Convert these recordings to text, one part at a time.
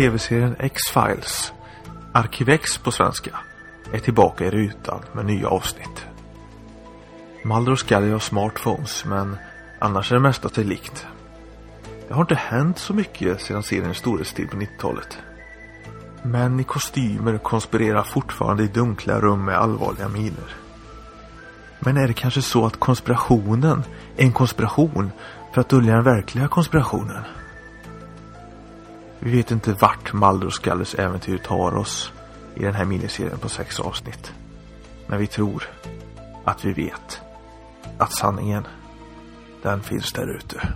tv-serien X-Files, Arkivex på svenska, är tillbaka i rutan med nya avsnitt. Mulder och Scully har smartphones men annars är det mesta sig likt. Det har inte hänt så mycket sedan seriens storhetstid på 90-talet. Män i kostymer konspirerar fortfarande i dunkla rum med allvarliga miner. Men är det kanske så att konspirationen är en konspiration för att dölja den verkliga konspirationen? Vi vet inte vart Mulder och äventyr tar oss i den här miniserien på sex avsnitt. Men vi tror att vi vet att sanningen, den finns där ute.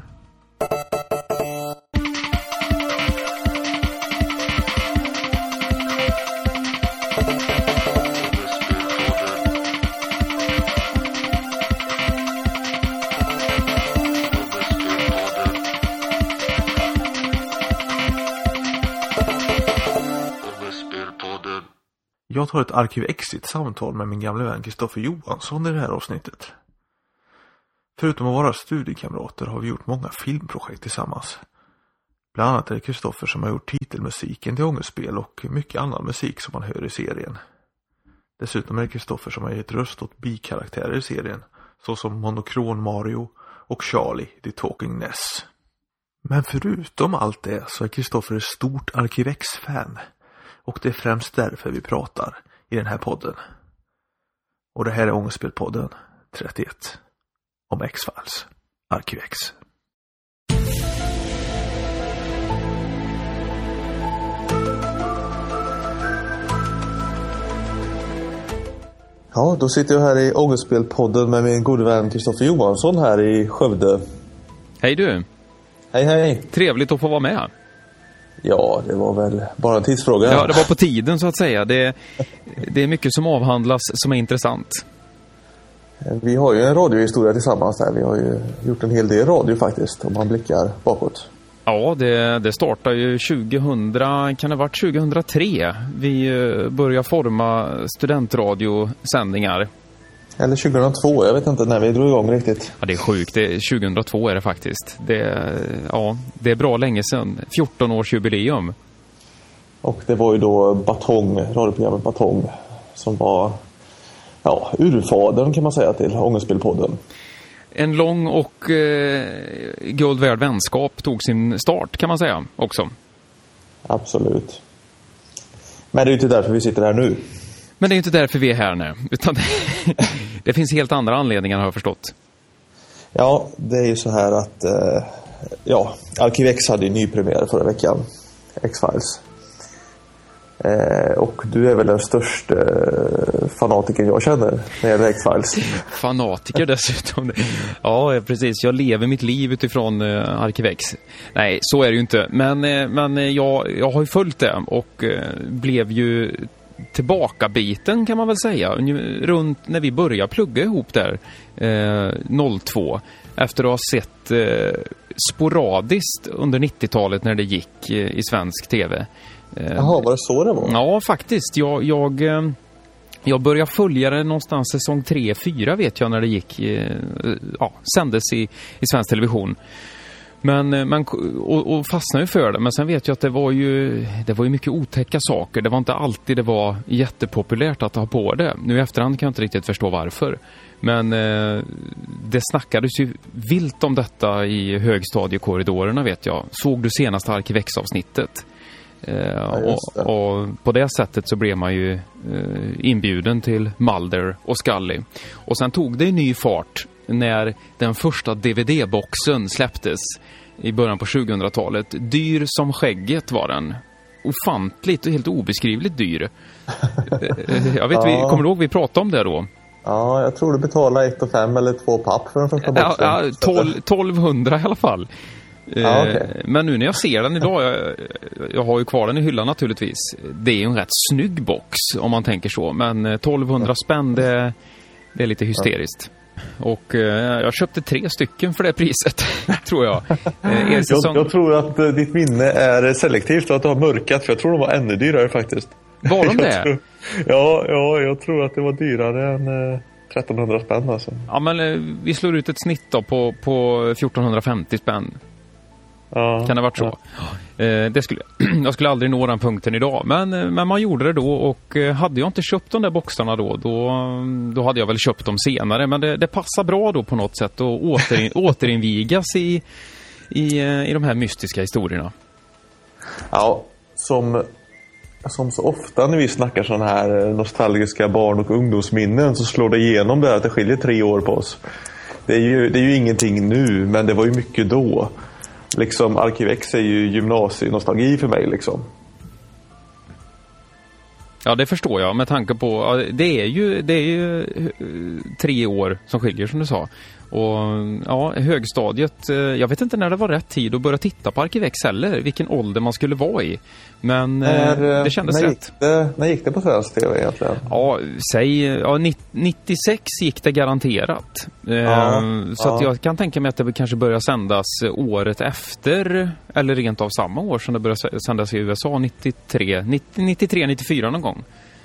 Jag tar ett Arkiv Exit-samtal med min gamle vän Kristoffer Johansson i det här avsnittet. Förutom att vara studiekamrater har vi gjort många filmprojekt tillsammans. Bland annat är det Kristoffer som har gjort titelmusiken till Ångestspel och mycket annan musik som man hör i serien. Dessutom är det Kristoffer som har gett röst åt bikaraktärer i serien, såsom Monokron Mario och Charlie, The Talking Ness. Men förutom allt det så är Kristoffer ett stort Arkivex-fan. Och det är främst därför vi pratar i den här podden. Och det här är Ångestspelpodden 31 om X-Files, Arkivex. Ja, då sitter jag här i Ångestspelpodden med min gode vän Kristoffer Johansson här i Skövde. Hej du! Hej hej! Trevligt att få vara med. Ja, det var väl bara en tidsfråga. Ja, det var på tiden så att säga. Det, det är mycket som avhandlas som är intressant. Vi har ju en radiohistoria tillsammans där. Vi har ju gjort en hel del radio faktiskt, om man blickar bakåt. Ja, det, det startade ju 2000, kan det ha varit 2003? Vi eh, började forma studentradiosändningar. Eller 2002, jag vet inte när vi drog igång riktigt. Ja, det är sjukt. Det, 2002 är det faktiskt. Det, ja, det är bra länge sedan. 14 års jubileum. Och det var ju då Batong, radioprogrammet Batong, som var ja, urfadern kan man säga till Ångestspelpodden. En lång och eh, guld värd vänskap tog sin start kan man säga också. Absolut. Men det är ju inte därför vi sitter här nu. Men det är inte därför vi är här nu. Utan det finns helt andra anledningar har jag förstått. Ja, det är ju så här att eh, ja, Arkivex hade ju nypremiär förra veckan. X-Files. Eh, och du är väl den största eh, fanatiken jag känner när det gäller X-Files. Fanatiker dessutom. Ja, precis. Jag lever mitt liv utifrån eh, Arkivex. Nej, så är det ju inte. Men, eh, men jag, jag har ju följt det och eh, blev ju tillbakabiten kan man väl säga. Runt när vi började plugga ihop där, eh, 02. Efter att ha sett eh, sporadiskt under 90-talet när det gick eh, i svensk tv. Eh, Jaha, var det så det var? Ja, faktiskt. Jag, jag, eh, jag började följa det någonstans säsong 3-4 vet jag när det gick, eh, ja, sändes i, i svensk television. Men, men och, och fastnade ju för det. Men sen vet jag att det var ju det var ju mycket otäcka saker. Det var inte alltid det var jättepopulärt att ha på det. Nu i efterhand kan jag inte riktigt förstå varför. Men eh, det snackades ju vilt om detta i högstadiekorridorerna vet jag. Såg du senaste Arkivex-avsnittet? Eh, ja, och, och, på det sättet så blev man ju eh, inbjuden till Mulder och Scully. Och sen tog det en ny fart när den första DVD-boxen släpptes i början på 2000-talet. Dyr som skägget var den. Ofantligt och helt obeskrivligt dyr. Eh, jag vet, ja. vi, kommer du ihåg vi pratade om det då? Ja, jag tror du betalade ett och fem eller två papp för den första boxen. Ja, ja 12, 1200 i alla fall. Ja, okay. Eh, men nu när jag ser den idag, jag, jag, har ju kvar den i hyllan naturligtvis. Det är ju en rätt snygg box om man tänker så. Men 1200 eh, spänn, det, det är lite hysteriskt. Och eh, jag köpte tre stycken för det priset, tror jag. Eh, säsong... jag. jag. tror att eh, ditt minne är selektivt och att du har mörkat, för jag tror de var ännu dyrare faktiskt. Var de det? Tror... Ja, ja, jag tror att det var dyrare än... 1300 spänn alltså. Ja, men vi slår ut ett snitt då på, på 1450 spänn. Ja, kan det ha varit så? Ja. Eh, det skulle, jag skulle aldrig nå den punkten idag, men, eh, men man gjorde det då och eh, hade jag inte köpt de där boxarna då, då, då hade jag väl köpt dem senare. Men det, det passar bra då på något sätt att återin, återinvigas i, i, i de här mystiska historierna. Ja, som, som så ofta när vi snackar sådana här nostalgiska barn och ungdomsminnen så slår det igenom där att det skiljer tre år på oss. Det är ju, det är ju ingenting nu, men det var ju mycket då liksom Arkivex är ju gymnasienostalgi för mig liksom. Ja, det förstår jag med tanke på, det är ju, det är ju eh, tre år som skiljer som du sa. Och ja, högstadiet, eh, jag vet inte när det var rätt tid att börja titta på Arkivex heller, vilken ålder man skulle vara i. Men eh, när, det kändes när rätt. Gick det, när gick det på svensk tv egentligen? Ja, säg, ja, 96 gick det garanterat. Ja, så ja. jag kan tänka mig att det kanske börjar sändas året efter, eller rent av samma år som det började sändas i USA, 93, 90, 93, 94 någon gång.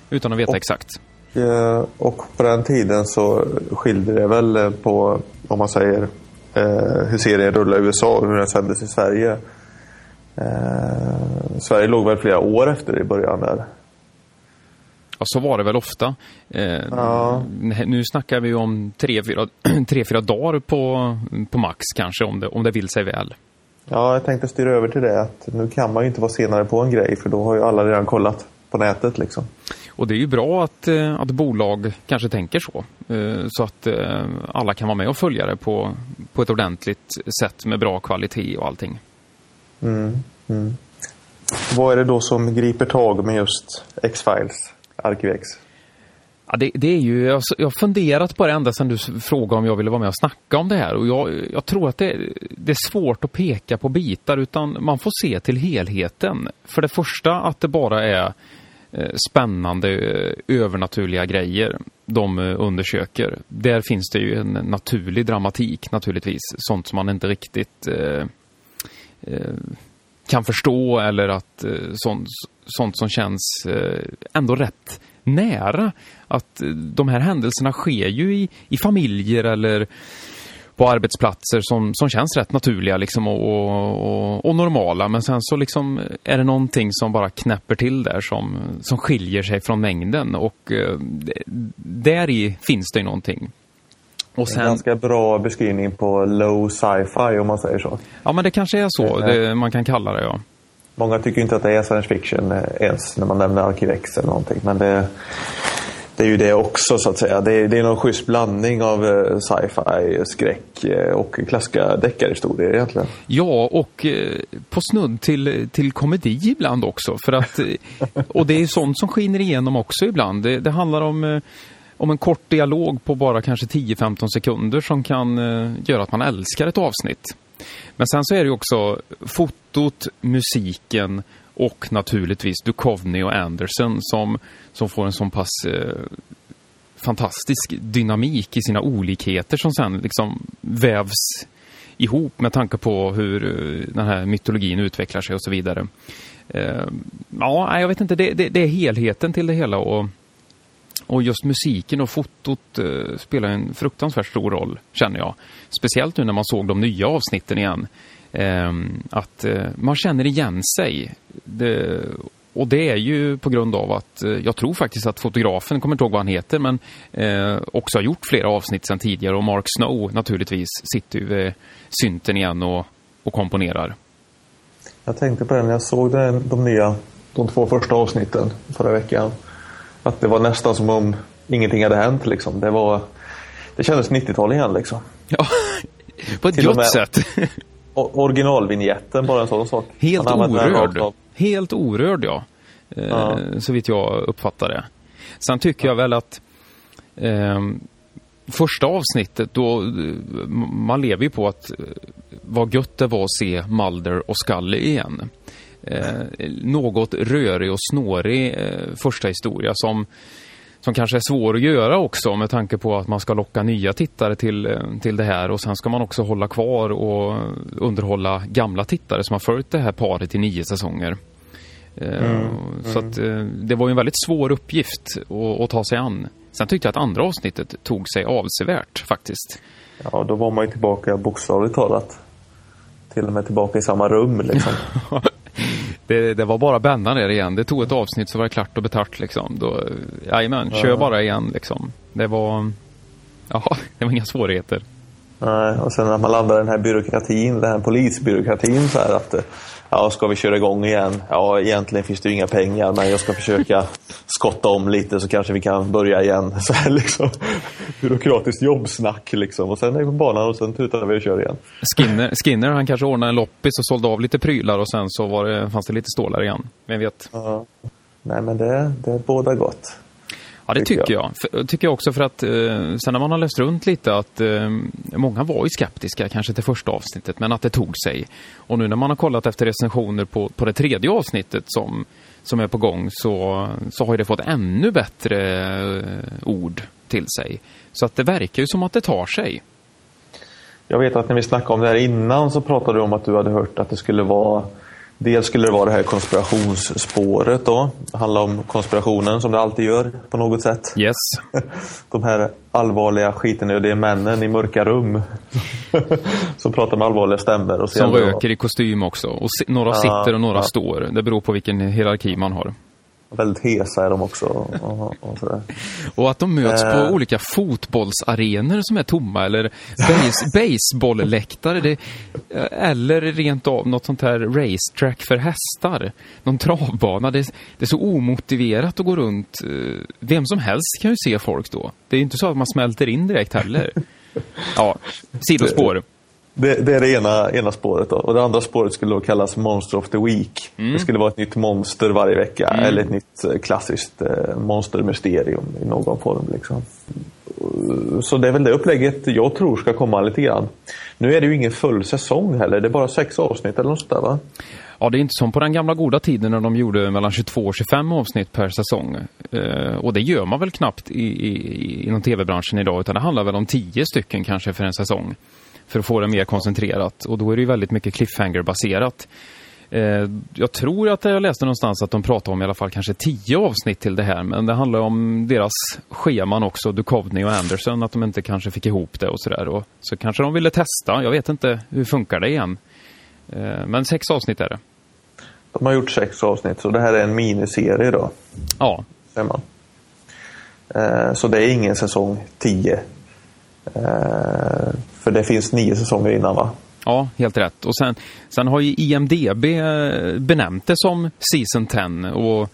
Utan att veta och, exakt. Eh, och på den tiden så skilde det väl på, om man säger, eh, hur serien rullade i USA och hur den sändes i Sverige. Eh, Sverige låg väl flera år efter i början där. Ja, så var det väl ofta. Eh, ja. Nu snackar vi om tre, fyra, tre, fyra dagar på, på max kanske, om det, om det vill sig väl. Ja, jag tänkte styra över till det. att Nu kan man ju inte vara senare på en grej, för då har ju alla redan kollat på nätet. Liksom. Och det är ju bra att, eh, att bolag kanske tänker så. Eh, så att eh, alla kan vara med och följa det på, på ett ordentligt sätt med bra kvalitet och allting. Mm, mm. Vad är det då som griper tag med just X-Files, ArkivX? Ja, det, det, är ju, jag, har funderat på det ända sedan du frågade om jag ville vara med och snacka om det här. Och jag, jag tror att det, det, är svårt att peka på bitar utan man får se till helheten. För det första att det bara är Eh, spännande eh, övernaturliga grejer de eh, undersöker. Där finns det ju en naturlig dramatik naturligtvis. Sånt som man inte riktigt eh, kan förstå eller att sånt, sånt som känns ändå rätt nära. Att de här händelserna sker ju i, i familjer eller på arbetsplatser som, som känns rätt naturliga liksom och, och, och, normala. Men sen så liksom är det någonting som bara knäpper till där som, som skiljer sig från mängden. Och eh, där i finns det ju någonting. Och sen... En ganska bra beskrivning på low sci-fi om man säger så. Ja, men det kanske är så det, man kan kalla det, ja. Många tycker inte att det är science fiction eh, ens när man nämner Arkivex eller någonting. Men det, det är ju det också så att säga. Det är, det är någon schysst blandning av eh, sci-fi, skräck eh, och klassiska deckarhistorier egentligen. Ja, och eh, på snudd till, till komedi ibland också. För att, och det är sånt som skiner igenom också ibland. Det, det handlar om om en kort dialog på bara kanske 10-15 sekunder som kan göra att man älskar ett avsnitt. Men sen så är det ju också fotot, musiken och naturligtvis Duchovny och Anderson som, som får en sån pass eh, fantastisk dynamik i sina olikheter som sen liksom vävs ihop med tanke på hur eh, den här mytologin utvecklar sig och så vidare. Eh, ja, jag vet inte, det, det, det är helheten till det hela och och just musiken och fotot eh, spelar en fruktansvärt stor roll, känner jag. Speciellt nu när man såg de nya avsnitten igen. Eh, att eh, man känner igen sig. Det, och det är ju på grund av att eh, jag tror faktiskt att fotografen, kommer inte ihåg vad han heter, men eh, också har gjort flera avsnitt sedan tidigare. Och Mark Snow naturligtvis sitter ju vid synten igen och, och komponerar. Jag tänkte på det när jag såg den, de nya, de två första avsnitten förra veckan. Att det var nästan som om ingenting hade hänt liksom. Det var... Det kändes 90-tal igen liksom. Ja, på ett gott sätt. Originalvinjetten, bara en sån sak. Helt orörd. Helt orörd, ja. Eh, ja. Så vitt jag uppfattar det. Sen tycker jag väl att eh, första avsnittet, då man lever ju på att eh, vad gött det var att se Mulder och Scully igen eh, något rörig och snårig eh, första historia som, som kanske är svår att göra också med tanke på att man ska locka nya tittare till, eh, till det här och sen ska man också hålla kvar och underhålla gamla tittare som har följt det här paret i nio säsonger. Eh, mm, så mm. att eh, det var ju en väldigt svår uppgift att, att ta sig an. Sen tyckte jag att andra avsnittet tog sig avsevärt faktiskt. Ja, då var man ju tillbaka bokstavligt talat. till och med tillbaka i samma rum liksom. det, det var bara bänna ner igen. Det tog ett avsnitt så var det klart och betart liksom. Då, jajamän, kör bara igen liksom. Det var, ja, det var inga svårigheter. Nej, och sen när man landar i den här byråkratin, den här polisbyråkratin så här att ja, ska vi köra igång igen? Ja, egentligen finns det ju inga pengar men jag ska försöka skotta om lite så kanske vi kan börja igen. Så här liksom byråkratiskt jobbsnack liksom. Och sen är vi på banan och sen tutar vi och kör igen. Skinner, Skinner han kanske ordnade en loppis och sålde av lite prylar och sen så var det, fanns det lite stålar igen. Vem vet? Ja. Nej men det, det båda gott. Ja, det tycker jag. jag. tycker jag också för att eh, sen när man har läst runt lite att eh, många var ju skeptiska kanske till första avsnittet men att det tog sig. Och nu när man har kollat efter recensioner på, på det tredje avsnittet som, som är på gång så, så har det fått ännu bättre eh, ord till sig. Så att det verkar ju som att det tar sig. Jag vet att när vi snackade om det här innan så pratade du om att du hade hört att det skulle vara Dels skulle det vara det här konspirationsspåret då. Det handlar om konspirationen som det alltid gör på något sätt. Yes. De här allvarliga skiten, det är männen i mörka rum som pratar med allvarliga stämmer. Och som röker i kostym också. Och några sitter och några ja. står. Det beror på vilken hierarki man har. Väldigt hesa är de också. Och, och, och att de möts äh... på eh. olika fotbollsarenor som är tomma eller base, baseballläktare. eller rent av något sånt här racetrack för hästar. Någon travbana. Det, det, är så omotiverat att gå runt. Eh, vem som helst kan ju se folk då. Det är inte så att man smälter in direkt heller. Ja, sidospår. Det, det, är det ena, ena spåret. Då. Och det andra spåret skulle då kallas Monster of the Week. Mm. Det skulle vara ett nytt monster varje vecka. Mm. Eller ett nytt eh, klassiskt eh, monstermysterium i någon form. Liksom. Så det är väl det upplägget jag tror ska komma lite grann. Nu är det ju ingen full säsong heller. Det är bara sex avsnitt eller något sådär va? Ja, det är inte som på den gamla goda tiden när de gjorde mellan 22 och 25 avsnitt per säsong. Eh, och det gör man väl knappt i, i, inom tv-branschen idag, utan det handlar väl om 10 stycken kanske för en säsong för att få det mer koncentrerat. Och då är det ju väldigt mycket cliffhanger-baserat. Eh, jag tror att jag läste någonstans att de pratar om i alla fall kanske tio avsnitt till det här. Men det handlar om deras scheman också, Duchovny och Anderson, att de inte kanske fick ihop det och sådär. Så kanske de ville testa, jag vet inte hur funkar det igen. Eh, men sex avsnitt är det. De har gjort sex avsnitt, så det här är en miniserie då? Ja. man. Eh, så det är ingen säsong tio? För det finns nio säsonger innan va? Ja, helt rätt. Och sen, sen har ju IMDB eh, benämnt det som Season 10 och,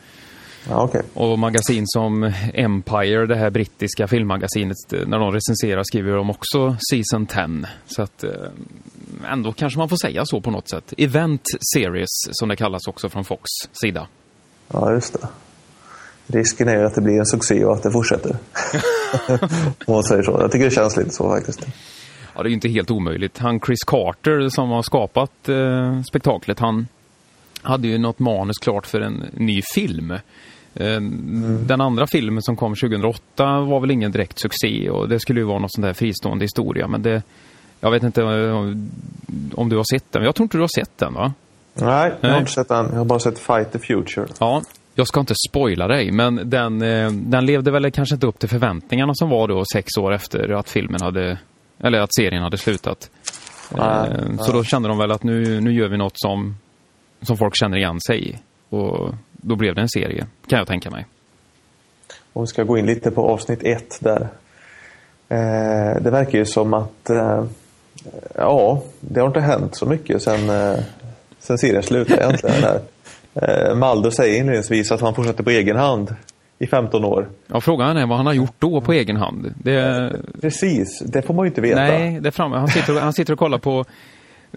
ja, okay. och magasin som Empire, det här brittiska filmmagasinet, eh, när de recenserar skriver de också Season 10. Så att eh, ändå kanske man får säga så på något sätt. Event Series som det kallas också från Fox sida. Ja, just det. Risken är att det blir en succé och att det fortsätter. Om man säger så. Jag tycker det känns lite så faktiskt. Ja, det är ju inte helt omöjligt. Han Chris Carter som har skapat eh, spektaklet, han hade ju något manus klart för en ny film. Eh, mm. Den andra filmen som kom 2008 var väl ingen direkt succé och det skulle ju vara något sånt där fristående historia. Men det, jag vet inte om, om du har sett den. Jag tror inte du har sett den va? Nej, jag har inte sett den. Jag har bara sett Fight the Future. Ja, jag ska inte spoila dig, men den, eh, den levde väl kanske inte upp till förväntningarna som var då sex år efter att filmen hade eller att serien hade slutat. Ah, så ah. då kände de väl att nu, nu gör vi något som, som folk känner igen sig i. Och då blev det en serie, kan jag tänka mig. Om vi ska gå in lite på avsnitt ett där. Eh, det verkar ju som att eh, ja, det har inte hänt så mycket sen, eh, sen serien slutade egentligen. Eh, Maldo säger inledningsvis att han fortsätter på egen hand i 15 år. Ja, frågan är vad han har gjort då på egen hand. Det... Precis, det får man ju inte veta. Nej, det fram... han, sitter och, han sitter och kollar på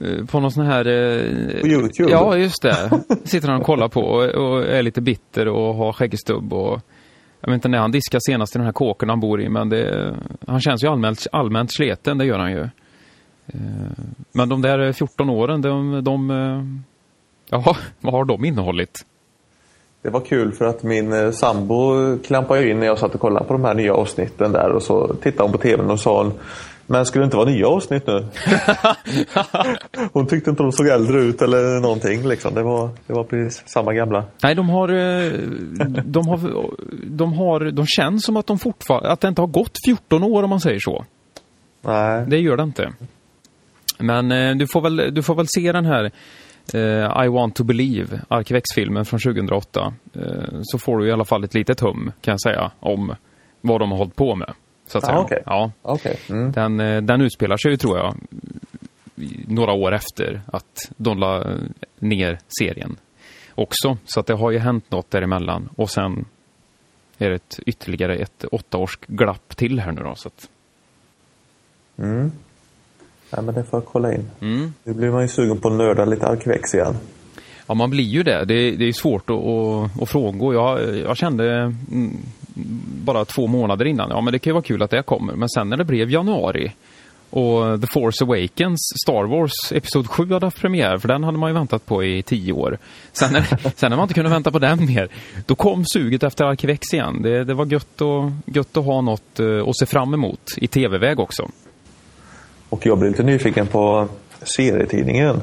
eh, på någon sån här... Eh, på Youtube? Ja, just det. Sitter han och kollar på och, och är lite bitter och har skäggstubb och... Jag vet inte när han diskar senast i den här kåken han bor i, men det, han känns ju allmänt, allmänt sleten, det gör han ju. Men de där 14 åren, de, de ja, vad har de innehållit? Det var kul för att min eh, sambo klampade in när jag satt och kollade på de här nya avsnitten där och så tittade hon på tvn och sa hon men skulle det inte vara nya avsnitt nu? hon tyckte inte de såg äldre ut eller någonting liksom. Det var, det var precis samma gamla. Nej, de har, eh, de har, de har, de känns som att de fortfarande, att det inte har gått 14 år om man säger så. Nej. Det gör det inte. Men eh, du, får väl, du får väl se den här eh, I want to believe, Arkivex-filmen från 2008. Eh, så får du i alla fall ett litet hum, kan jag säga, om vad de har hållit på med. Så att Ah, säga. okej. Ja. Okej. Mm. Den, eh, den utspelar sig ju, tror jag, några år efter att de la ner serien också. Så att det har ju hänt något däremellan. Och sen är det ett, ytterligare ett åtta års glapp till här nu då. Så att, Mm. Ja, men det får jag kolla in. mm. Nu blir man ju sugen på att nörda lite Arkivex igen. Ja, man blir ju det. Det, det är svårt att, att, att frångå. Jag, jag kände mm, bara två månader innan, ja men det kan ju vara kul att det kommer. Men sen när det blev januari och The Force Awakens, Star Wars Episod 7 hade haft premiär, för den hade man ju väntat på i tio år. Sen när, sen när man inte kunde vänta på den mer, då kom suget efter Arkivex igen. Det, det var gött att, gött att ha något eh, att se fram emot i tv-väg också. Och jag blev lite nyfiken på serietidningen.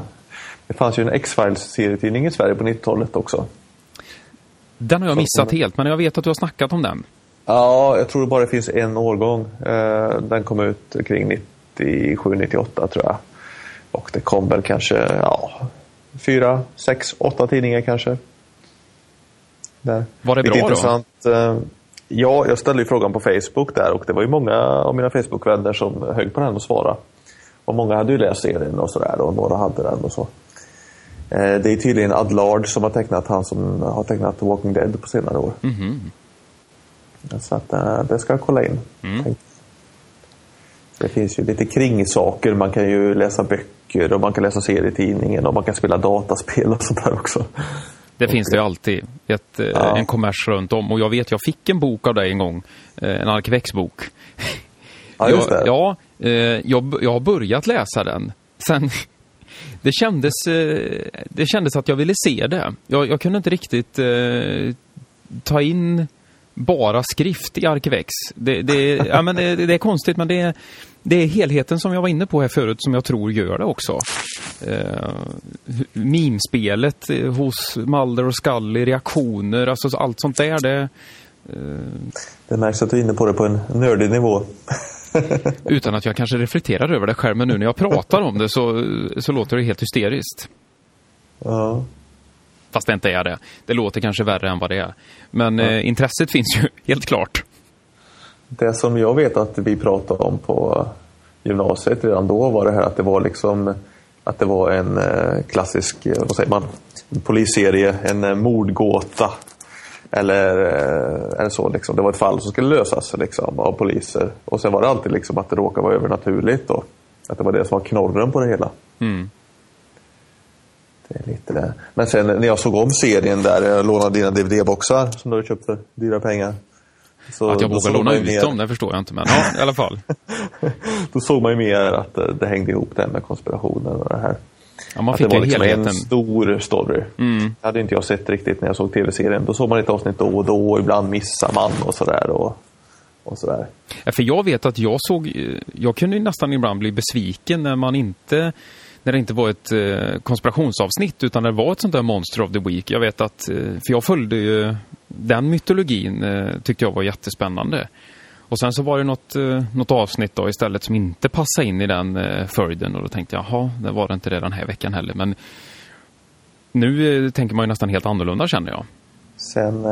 Det fanns ju en X-Files-serietidning i Sverige på 90-talet också. Den har jag missat helt, men jag vet att du har snackat om den. Ja, jag tror det bara finns en årgång. Eh, Den kom ut kring 97-98 tror jag. Och det kom väl kanske ja, fyra, sex, åtta tidningar kanske. Där. Var det bra då? intressant. eh, Ja, jag ställde ju frågan på Facebook där och det var ju många av mina Facebook-vänner som högg på den och svarade. Och många hade ju läst serien och sådär och några hade den och så. Eh, Det är tydligen Ad Large som har tecknat han som har tecknat Walking Dead på senare år. Mhm. Så att eh, det ska jag kolla in. Mm. Det finns ju lite kringsaker. Man kan ju läsa böcker och man kan läsa serietidningen och man kan spela dataspel och sånt där också. Det finns det ju alltid. Ett, eh, Ja. En kommers runt om. Och jag vet, jag fick en bok av dig en gång. En Arkivex-bok. Ja, just det. Jag, ja, eh, jag, jag har börjat läsa den. Sen, det kändes, eh, det kändes att jag ville se det. Jag, jag kunde inte riktigt eh, ta in bara skrift i Arkivex. Det, det, ja, men det, det är konstigt, men det är, det är helheten som jag var inne på här förut som jag tror gör det också. Eh, mimspelet eh, hos Mulder och Scully, reaktioner, alltså allt sånt där. Det, Det märks att du är inne på det på en nördig nivå. utan att jag kanske reflekterar över det själv, men nu när jag pratar om det så, så låter det helt hysteriskt. Ja. Fast det inte är det. Det låter kanske värre än vad det är. Men eh, intresset finns ju helt klart. Det som jag vet att vi pratade om på gymnasiet redan då var det här att det var liksom att det var en eh, klassisk, eh, vad säger man, en polisserie, en eh, mordgåta. Eller, eh, eller så liksom. Det var ett fall som skulle lösas liksom, av poliser. Och sen var det alltid liksom att det råkade vara övernaturligt då. Att det var det som var knorren på det hela. Mm. Det är lite det. Men sen när jag såg om serien där, jag lånade dina DVD-boxar som du hade köpt för dyra pengar. Så Att jag vågar låna ut mer- dem, det förstår jag inte. Men ja, i alla fall. Då såg man ju mer att eh, det hängde ihop det med konspirationen och det här. Ja, man att fick det ju var liksom helheten. en stor story. Mm. Det hade inte jag sett riktigt när jag såg tv-serien. Då såg man ett avsnitt då och då och ibland missar man och sådär. Och, och sådär. Ja, för jag vet att jag såg, jag kunde ju nästan ibland bli besviken när man inte, när det inte var ett eh, konspirationsavsnitt utan det var ett sånt där Monster of the Week. Jag vet att, eh, för jag följde ju den mytologin eh, tyckte jag var jättespännande. Och sen så var det något, eh, något avsnitt då istället som inte passade in i den eh, följden och då tänkte jag, jaha, det var det inte det den här veckan heller. Men nu eh, tänker man ju nästan helt annorlunda känner jag. Sen,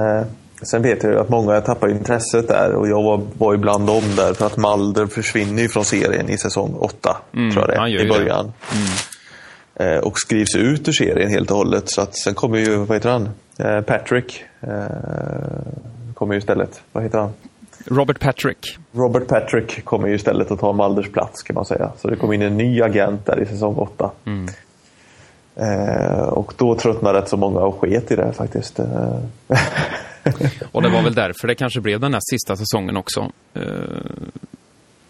sen vet jag ju att många tappar intresset där och jag var, var ju bland dem där för att Mulder försvinner ju från serien i säsong 8. Mm, tror jag det i ju det. början. Eh, och skrivs ut ur serien helt och hållet. Så att sen kommer ju, vad heter han? Patrick. Kommer ju istället. Vad heter han? Robert Patrick. Robert Patrick kommer ju istället att ta Mulders plats kan man säga. Så det kom in en ny agent där i säsong 8. Mm. Eh, och då tröttnade rätt så många och sket i det här faktiskt. Eh, Och det var väl därför det kanske blev den här sista säsongen också. Eh,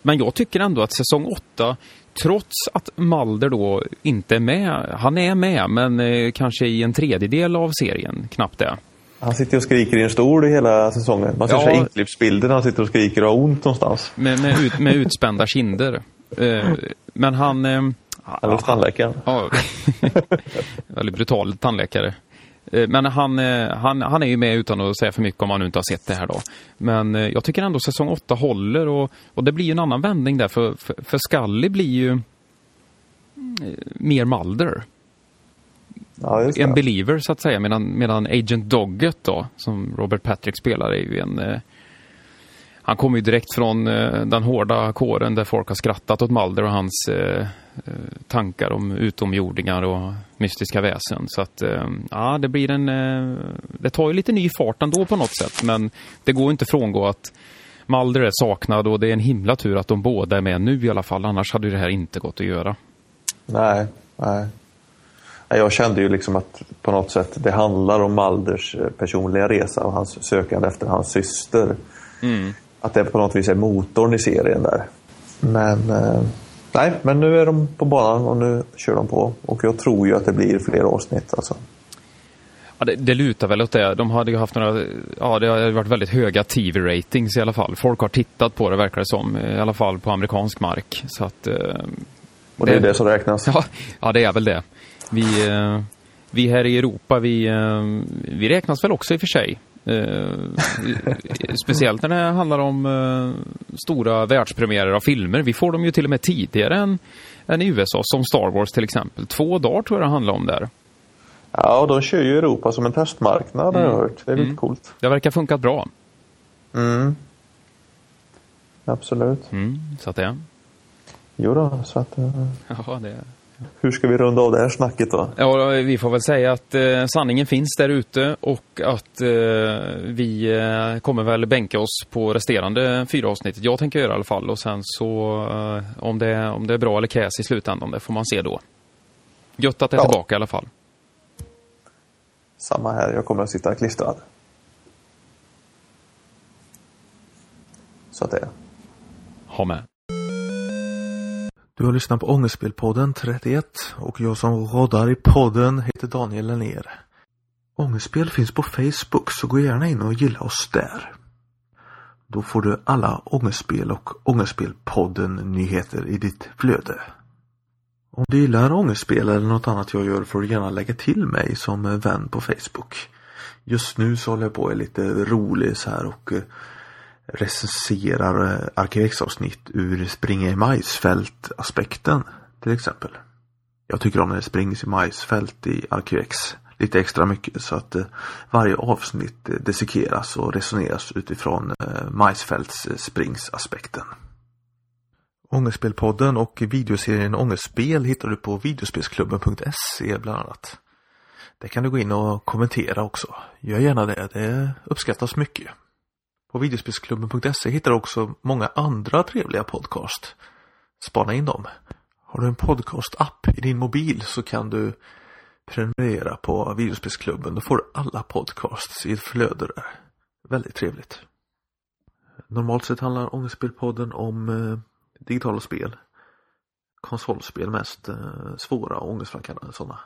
Men jag tycker ändå att säsong 8, trots att Mulder då inte är med, han är med, men eh, kanske i en tredjedel av serien, knappt det. Han sitter och skriker i en stol hela säsongen. Man ser Ja. inklippsbilder när han sitter och skriker och har ont någonstans. Med, med, ut, med utspända kinder. Eh, Men han... eh, Eller hos tandläkaren. Ja, väldigt brutal tandläkare. Eh, Men han, han, han är ju med utan att säga för mycket om han nu inte har sett det här då. Men jag tycker ändå säsong 8 håller och, och det blir ju en annan vändning där för, för, för Scully blir ju mer Mulder. Ja. En believer så att säga, medan, medan Agent Dogget då, som Robert Patrick spelar, är ju en... Eh, han kommer ju direkt från eh, den hårda kåren där folk har skrattat åt Mulder och hans eh, eh tankar om utomjordingar och mystiska väsen. Så att, eh, ja, det blir en... Eh, det tar ju lite ny fart ändå på något sätt, men det går inte frångå att Mulder är saknad och det är en himla tur att de båda är med nu i alla fall, annars hade det här inte gått att göra. Nej, nej. Jag kände ju liksom att på något sätt det handlar om Malders eh, personliga resa och hans sökande efter hans syster. Mm. Att det på något vis är motorn i serien där. Men eh, nej, men nu är de på banan och nu kör de på. Och jag tror ju att det blir fler avsnitt alltså. Ja, det, det lutar väl åt det. De hade ju haft några, ja det har varit väldigt höga TV-ratings i alla fall. Folk har tittat på det verkar det som, i alla fall på amerikansk mark. Så att... Eh, och det är det som räknas? Ja, ja det är väl det. Vi, eh, vi här i Europa, vi, eh, vi räknas väl också i och för sig. speciellt när det handlar om stora världspremiärer av filmer. Vi får dem ju till och med tidigare än, än i USA, som Star Wars till exempel. Två dagar tror jag det handlar om där. Ja, och de kör ju Europa som en testmarknad har jag mm. hört. Det är mm. lite coolt. Det verkar funkat bra. Mm. Absolut. Mm, så att det. Jo då, så att... Uh... Ja, det... Hur ska vi runda av det här snacket då? Ja, vi får väl säga att eh, sanningen finns där ute och att eh, vi eh, kommer väl bänka oss på resterande fyra avsnittet. Jag tänker göra i alla fall och sen så eh, om, det, om det är bra eller käs i slutändan, det får man se då. Gött att det är ja. tillbaka i alla fall. Samma här, jag kommer att sitta klistrad. Så att det är. Ha med. Du har lyssnat på Ångestspelpodden 31 och jag som roddar i podden heter Daniel Lennér. Ångestspel finns på Facebook så gå gärna in och gilla oss där. Då får du alla Ångestspel och Ångestspelpodden nyheter i ditt flöde. Om du gillar ångestspel eller något annat jag gör får du gärna lägga till mig som vän på Facebook. Just nu så håller jag på och är lite rolig så här och eh, recenserar arkivexavsnitt Arkivex-avsnitt ur springa i majsfält aspekten till exempel. Jag tycker om när det springs i majsfält i Arkivex lite extra mycket så att eh, varje avsnitt eh, dissekeras och resoneras utifrån majsfältssspringsaspekten. Ångestspelpodden och videoserien Ångestspel hittar du på videospelsklubben.se bland annat. Där kan du gå in och kommentera också. Gör gärna det, det uppskattas mycket. På videospelsklubben.se hittar du också många andra trevliga podcast. Spana in dem. Har du en podcast-app i din mobil så kan du prenumerera på videospelsklubben. Då får du alla podcasts i ett flöde där. Väldigt trevligt. Normalt sett handlar Ångestspelpodden om eh, digitala spel. Konsolspel mest eh, svåra och ångestframkallande sådana.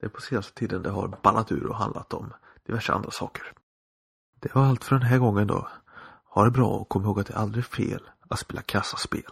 Det är på senaste tiden det har ballat ur och handlat om diverse andra saker. Det var allt för den här gången då. Ha det bra och kom ihåg att det är aldrig fel att spela kassaspel.